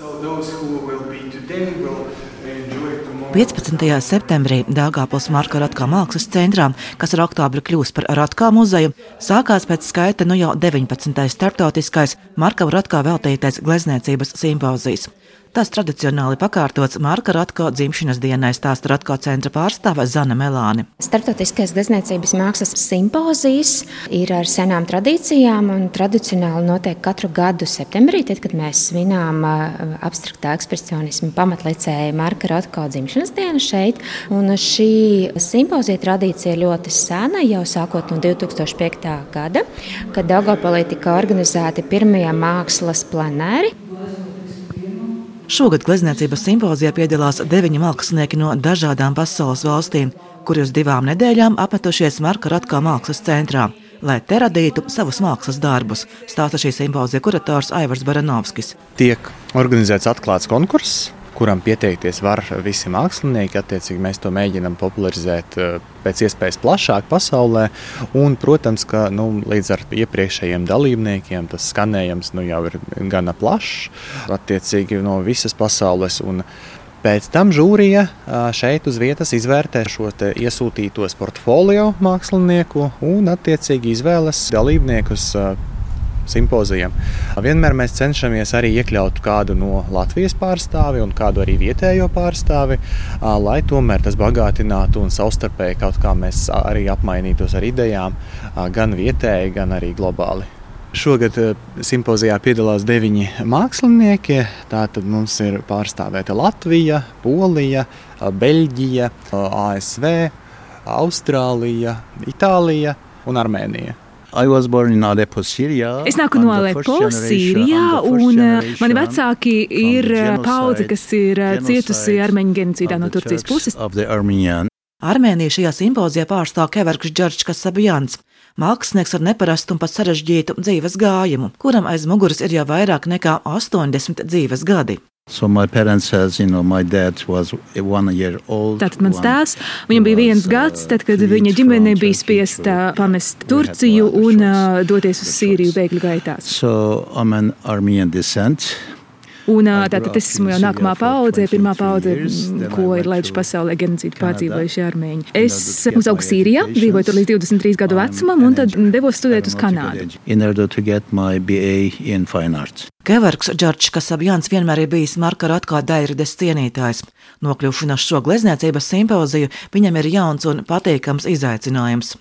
15. septembrī Dāngāpils Marka Ratkā mākslas centrā, kas ar oktobri kļūs par Ratkā muzeju, sākās pēc skaita nu jau 19. starptautiskais Marka Ratkā veltītais glezniecības simpozijas. Tas tradicionāli pakārtots Marka Ratko dzimšanas dienai stāsta Ratko centra pārstāve Zana Melāni. Startautiskais glezniecības mākslas simpozijas ir ar senām tradīcijām un tradicionāli notiek katru gadu septembrī, tad, kad mēs svinām abstraktā ekspresionismu pamatlicēja Marka Ratko dzimšanas dienu šeit. Un šī simpozija tradīcija ļoti sena, jau sākot no 2005. gada, kad Daugopolī tika organizēti pirmie mākslas plenēri. Šogad glezniecības simpozijā piedalās deviņi mākslinieki no dažādām pasaules valstīm, kuri uz divām nedēļām apmetušies Marka Ratkā mākslas centrā, lai te radītu savus mākslas darbus, stāsta šī simpozija kurators Aivars Baranovskis. Tiek organizēts atklāts konkurss, kuram pieteikties var visi mākslinieki. Attiecīgi mēs to mēģinām popularizēt eh, pēc iespējas plašāk pasaulē. Un, protams, ka nu, līdz ar iepriekšējiem dalībniekiem tas skanējums nu, jau ir gana plašs, attiecīgi no visas pasaules. Un, Pēc tam žūrija eh, šeit uz vietas izvērtē šo iesūtītos portfolio mākslinieku un attiecīgi izvēlas dalībniekus simpozijām. Vienmēr mēs cenšamies arī iekļaut kādu no Latvijas pārstāvi un kādu arī vietējo pārstāvi, lai tomēr tas bagātinātu un savstarpēji kaut kā mēs arī apmainītos ar idejām, gan vietēji, gan arī globāli. Šogad simpozijā piedalās deviņi mākslinieki. Tātad mums ir pārstāvēta Latvija, Polija, Beļģija, ASV, Austrālija, Itālija un Armēnija. Es nāku no Alepo, Sīrijā, un uh, mani vecāki ir uh, paudze, kas ir uh, cietusi armeņu genocīdā no Turcijas puses. Armēnija šajā simpozijā pārstāv Keverks Džordžs Kasabjans. Mākslinieks ar neparastu un pat sarežģītu dzīves gājumu, kuram aiz muguras ir jau vairāk nekā 80 dzīves gadi. So says, you know, Tātad mans tēvs, viņam bija viens gads, tad, kad viņa ģimene bija spiesta pamest Turciju un uh, doties uz Sīriju bēgļu gaitās. So, Un tātad es esmu jau nākamā paudze, pirmā paudze, ko ir laiduši pasaulē genocīdu pārdzīvojuši armēņi. Es uzaugu Sīrijā, dzīvoju tur līdz 23 gadu vecumam, un tad devos studēt uz Kanādu. Kevarks Džordžs Kasabjans vienmēr ir bijis Marka Ratkā dairides cienītājs. Nokļūšanās šo glezniecības simpoziju viņam ir jauns un patīkams izaicinājums.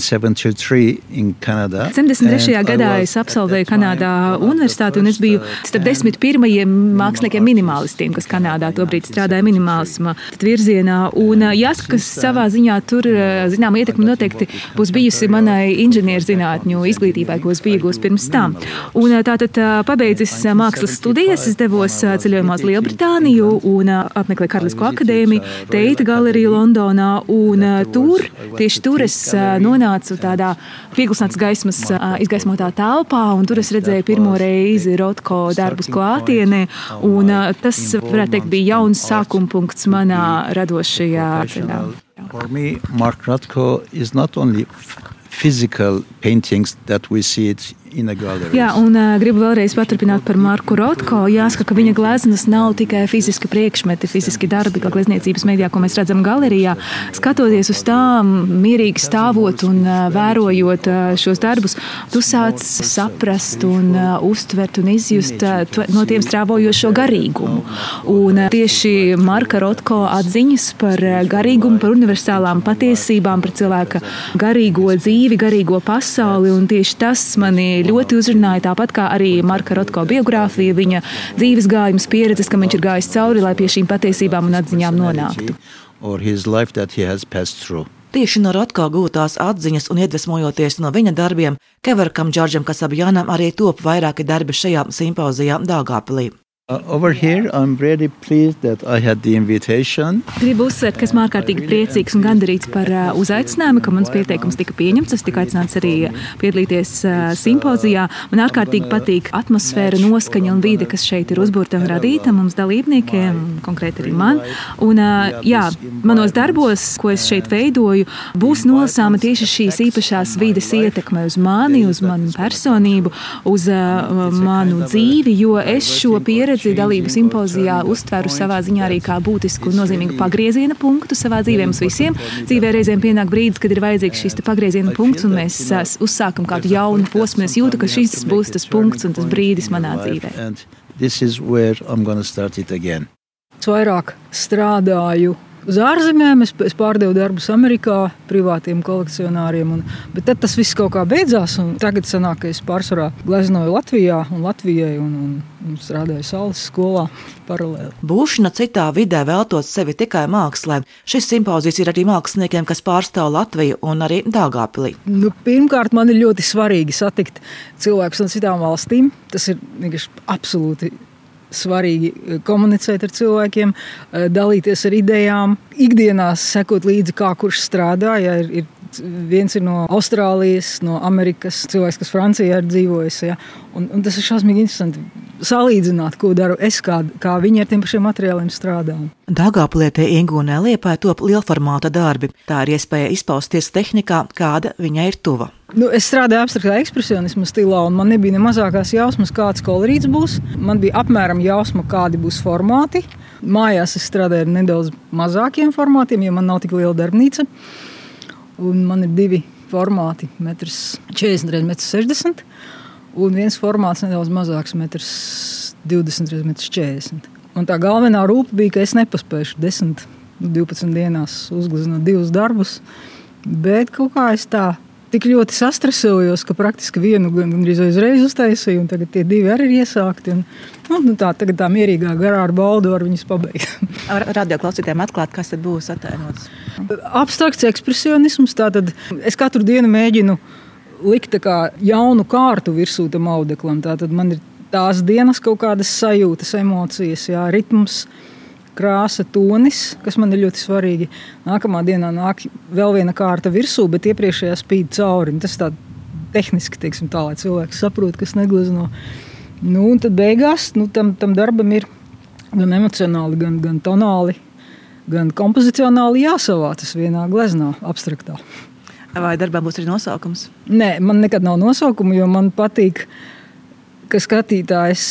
73. In 73. gadā es absolvēju Kanādā universitāti, un es biju starp desmit pirmajiem māksliniekiem minimālistiem, kas Kanādā tobrīd strādāja minimālisma virzienā. Un jāsaka, ka savā ziņā tur, zinām, ietekme noteikti būs bijusi manai inženierzinātņu izglītībai, ko es biju iegūst pirms tam. Un tātad pabeidzis mākslas studijas, es devos ceļojumā uz Lielbritāniju un apmeklēju Karalisko akadēmiju, Teita galeriju Londonā, un tur tieši tur es nonācu tādā pieklusināts gaismas izgaismotā telpā, un tur es redzēju pirmo reizi Rotko darbus klātienē. Tas, varētu teikt, bija jauns sākuma punkts manā radošajā ceļā. For me, Mark Rothko is not only physical paintings that we see it Jā, un uh, gribu vēlreiz paturpināt par Marku Rotko. Jāsaka, ka viņa gleznas nav tikai fiziski priekšmeti, fiziski darbi, kā glezniecības mēdījā, ko mēs redzam galerijā. Skatoties uz tām, mierīgi stāvot un uh, vērojot uh, šos darbus, tu sāc saprast un uh, uztvert un izjust uh, no tiem strāvojošo garīgumu. Un uh, tieši Marka Rotko atziņas par uh, garīgumu, par universālām patiesībām, par cilvēka garīgo dzīvi, garīgo pasauli, un tieši tas mani ļoti uzrunāja. Tāpat kā arī Marka Rotko biogrāfija, viņa dzīves gājums, pieredzes, kam viņš ir gājis cauri, lai pie šīm patiesībām un atziņām nonāktu. Tieši no Rotko gūtās atziņas un iedvesmojoties no viņa darbiem, Kevarkam Džordžam Kasabjanam arī top vairāki darbi šajā simpozijā Dāngāpilī. Uh, here, really Gribu uzsvērt, ka esmu ārkārtīgi priecīgs un gandarīts par uh, uzaicinājumu, ka mans pieteikums tika pieņemts. Es tiku aicināts arī piedalīties uh, simpozijā. Man ārkārtīgi patīk atmosfēra, noskaņa un vide, kas šeit ir uzbūvēta un radīta mums dalībniekiem, konkrēti arī man. Un, jā, manos darbos, ko es šeit veidoju, būs nolasāma tieši šīs īpašās vides ietekme uz mani, uz manu personību, uz manu dzīvi, jo es šo pieredzi pieredzi dalību simpozijā uztveru savā ziņā arī kā būtisku un nozīmīgu pagrieziena punktu savā dzīvē mums visiem. Dzīvē reizēm pienāk brīdis, kad ir vajadzīgs šis pagrieziena punkts, un mēs uzsākam kādu jaunu posmu. Es jūtu, ka šis būs tas punkts un tas brīdis manā dzīvē. Es vairāk strādāju uz ārzemēm. Es, es pārdevu darbus Amerikā, privātiem kolekcionāriem. Un, bet tad tas viss kaut kā beidzās. Tagad sanāk, ka es pārsvarā gleznoju Latvijā un Latvijai un, un, un strādāju Saules skolā paralēli. Būšana citā vidē veltot sevi tikai mākslē. Šis simpozijas ir arī māksliniekiem, kas pārstāv Latviju un arī Dāngāpilī. Nu, pirmkārt, man ir ļoti svarīgi satikt cilvēkus no citām valstīm. Tas ir vienkārši absolūti svarīgi eh, komunicēt ar cilvēkiem, eh, dalīties ar idejām, ikdienā sekot līdzi, kā kurš strādā. Ja ir, ir viens ir no Austrālijas, no Amerikas, cilvēks, kas Francijā ir dzīvojis. Ja? Un, un tas ir šausmīgi interesanti salīdzināt, ko daru es, kā, kā viņi ar tiem pašiem materiāliem strādā. Dāngāplietē iegūnē liepā top lielformāta darbi. Tā ir iespēja izpausties tehnikā, kāda viņai ir tuva. Nu, es strādāju abstraktā ekspresionismu stilā, un man nebija ne mazākās jausmas, kāds kolorīts būs. Man bija apmēram jausma, kādi būs formāti. Mājās es strādāju ar nedaudz mazākiem formātiem, jo man nav tik liela darbnīca. Un man ir divi formāti, 1,40 x 60 un viens formāts nedaudz mazāks, 1,20 x 40. Un tā galvenā rūpa bija, ka es nepaspēju 10, 12 dienās uzgleznot divus darbus, bet kaut kā es tā tik ļoti sastrēsojos, ka praktiski vienu gandrīz uzreiz uztaisīju, un tagad tie divi arī ir iesākti. Un, nu, nu tā, tagad tā mierīgā garā ar baldu var viņus pabeigt. Ar radio klausītājiem atklāt, kas tad būs attēlots? Abstrakts ekspresionisms. Tātad es katru dienu mēģinu likt kā jaunu kārtu virsū tam audeklam. Tātad man ir tās dienas kaut kādas sajūtas, emocijas, jā, ritms krāsa, tonis, kas man ir ļoti svarīgi. Nākamā dienā nāk vēl viena kārta virsū, bet iepriekšējā spīd cauri. Tas tā tehniski, teiksim, tā, lai cilvēks saprot, kas neglezno. Nu, un tad beigās nu, tam, tam darbam ir gan emocionāli, gan, gan tonāli, gan kompozicionāli jāsavācas vienā gleznā, abstraktā. Vai darbam būs arī nosaukums? Nē, man nekad nav nosaukuma, jo man patīk, ka skatītājs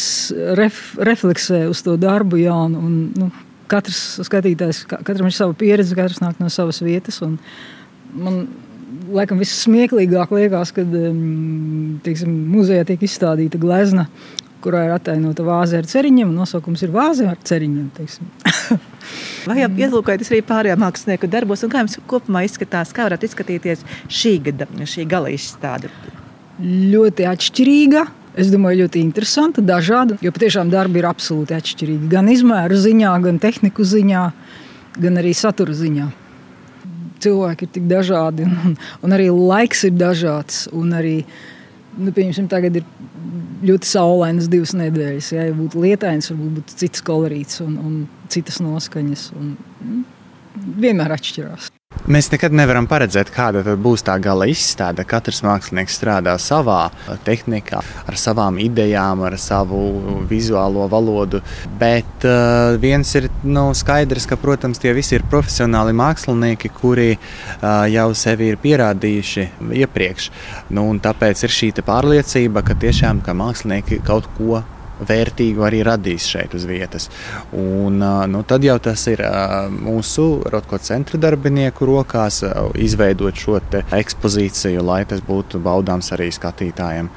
ref, refleksē uz to darbu. Un, nu, katrs skatītājs, katram ir sava pieredze, katrs nāk no savas vietas. Man laikam vissmieklīgāk liekas, kad teiksim, muzejā tiek izstādīta glezna, kurā ir attēlota vāze ar ceriņiem, un nosaukums ir vāze ar ceriņiem. Vai ielūkojaties arī pārējā mākslinieku darbos, un kā jums kopumā izskatās, kā varētu izskatīties šī gada, šī gala izstāde? Ļoti atšķirīga. Es domāju, ļoti interesanti, dažādi, jo patiešām darbi ir absolūti atšķirīgi. Gan izmēru ziņā, gan tehniku ziņā, gan arī satura ziņā. Cilvēki ir tik dažādi, un, un arī laiks ir dažāds. Arī, nu, pieņemsim, tagad ir ļoti saulainas divas nedēļas. Ja, ja būtu lietains, varbūt būtu cits kolorīts un, un citas noskaņas. Un, mm, vienmēr atšķirās. Mēs nekad nevaram paredzēt, kāda būs tā gala izstāde. Katrs mākslinieks strādā savā tehnikā, ar savām idejām, ar savu vizuālo valodu. Bet uh, viens ir nu, skaidrs, ka, protams, tie visi ir profesionāli mākslinieki, kuri uh, jau sevi ir pierādījuši iepriekš. Nu, tāpēc ir šī pārliecība, ka tiešām ka mākslinieki kaut ko vērtīgu arī radīs šeit uz vietas. Un, nu, tad jau tas ir mūsu Rotko centra darbinieku rokās izveidot šo ekspozīciju, lai tas būtu baudāms arī skatītājiem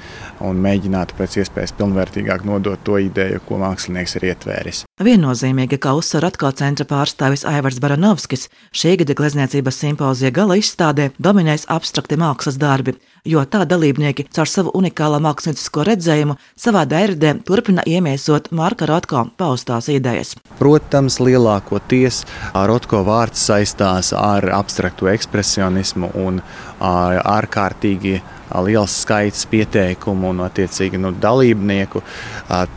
un mēģinātu pēc iespējas pilnvērtīgāk nodot to ideju, ko mākslinieks ir ietvēris. Viennozīmīgi, kā uzsver atkal centra pārstāvis Aivars Baranovskis, šī gada glezniecības simpozija gala izstādē dominēs abstrakti mākslas darbi, jo tā dalībnieki caur savu unikālo māksliniecisko redzējumu savā dērdē turpina iemiesot Marka Rotko paustās idejas. Protams, lielākoties Rotko vārds saistās ar abstraktu ekspresionismu un ārkārtīgi liels skaits pieteikumu un, attiecīgi, nu, dalībnieku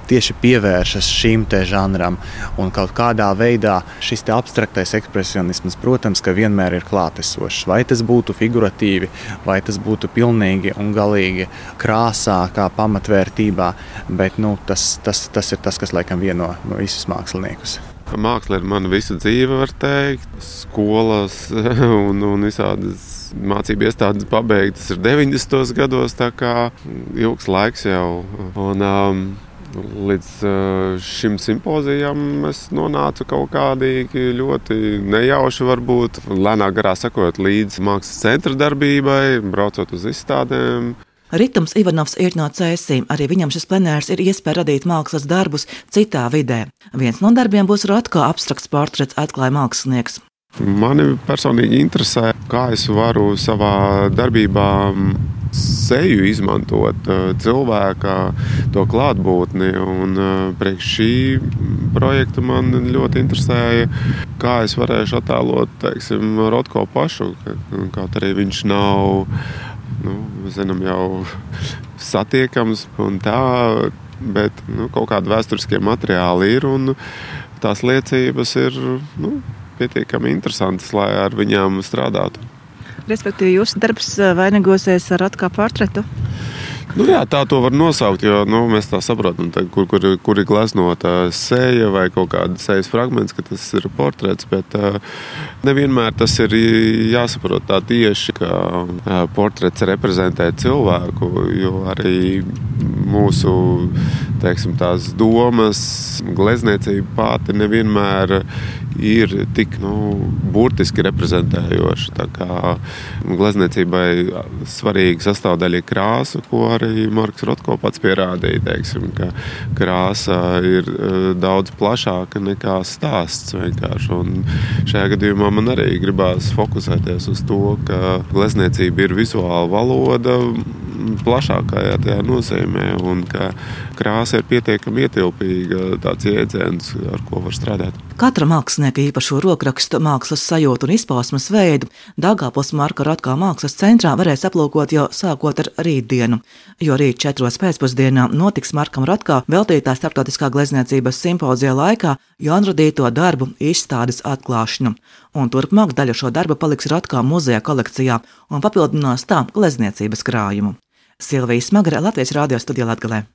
tieši pievēršas šim žanram. Un kaut kādā veidā šis abstraktais ekspresionisms, protams, vienmēr ir klātesošs. Vai tas būtu figuratīvi, vai tas būtu pilnīgi un galīgi krāsā, kā pamatvērtībā, bet nu, tas, tas, tas ir tas, kas laikam vieno visus māksliniekus. Māksla ir mana visa dzīve, var teikt. Skolas un, un visādas mācību iestādes pabeigtas ir 90. gados, tā kā ilgs laiks jau. Un, um, Līdz uh, šim simpozijam es nonācu kaut kādīgi ļoti nejauši, varbūt lēnāk garā sakot, līdz mākslas centra darbībai, braucot uz izstādēm. Ritms Ivanovs ir no cēsīm, arī viņam šis plenārs ir iespēja radīt mākslas darbus citā vidē. Viens no darbiem būs Rotko abstrakts portrets atklāja mākslinieks. Mani personīgi interesē, kā es varu savā darbībā seju izmantot, eh, cilvēka to klātbūtni. Un eh, priekš šī projekta man ļoti interesēja, kā es varēšu attēlot teiksim, Rotko pašu, kaut arī viņš nav nu, zinām, jau satiekams un tā, bet nu, kaut kādi vēsturiskie materiāli ir un tās liecības ir nu, pietiekami interesantas, lai ar viņām strādātu. Respektīvi, jūsu darbs eh, vainagosies ar atkāpu portretu? Nu, jā, tā to var nosaukt, jo nu, mēs tā saprotam, tā, kur, kur, kur ir gleznota seja vai kaut kāda sejas fragments, ka tas ir portrets. Bet uh, nevienmēr tas ir jāsaprot tā tieši, ka uh, portrets reprezentē cilvēku, jo arī mūsu teiksim, domas, glezniecība pati nevienmēr ir tik nu, burtiski reprezentējoša. Glezniecībai svarīga sastāvdaļa ir krāsa, ko arī Marks Rotko pats pierādīja. Teiksim, krāsa ir uh, daudz plašāka nekā stāsts. Šajā gadījumā man arī gribās fokusēties uz to, ka glezniecība ir vizuāla valoda plašākajā tajā nozīmē, un ka krāsa ir pietiekami ietilpīga tāds jēdziens, ar ko var strādāt. Katra mākslinieka īpašo rokrakstu, mākslas sajūtu un izpausmes veidu Dāngāpils Marka Rotkā mākslas centrā varēs aplūkot jau sākot ar rītdienu, jo rīt četros pēcpusdienā notiks Markam Rotkā veltītā starptautiskā glezniecības simpozija laikā jaunradīto darbu izstādes atklāšanu, un turpmāk daļa šo darbu paliks Rotkā muzeja kolekcijā un papildinās tā glezniecības krājumu. Silvijas Smagara Latvijas Rādio studijā Latgalē.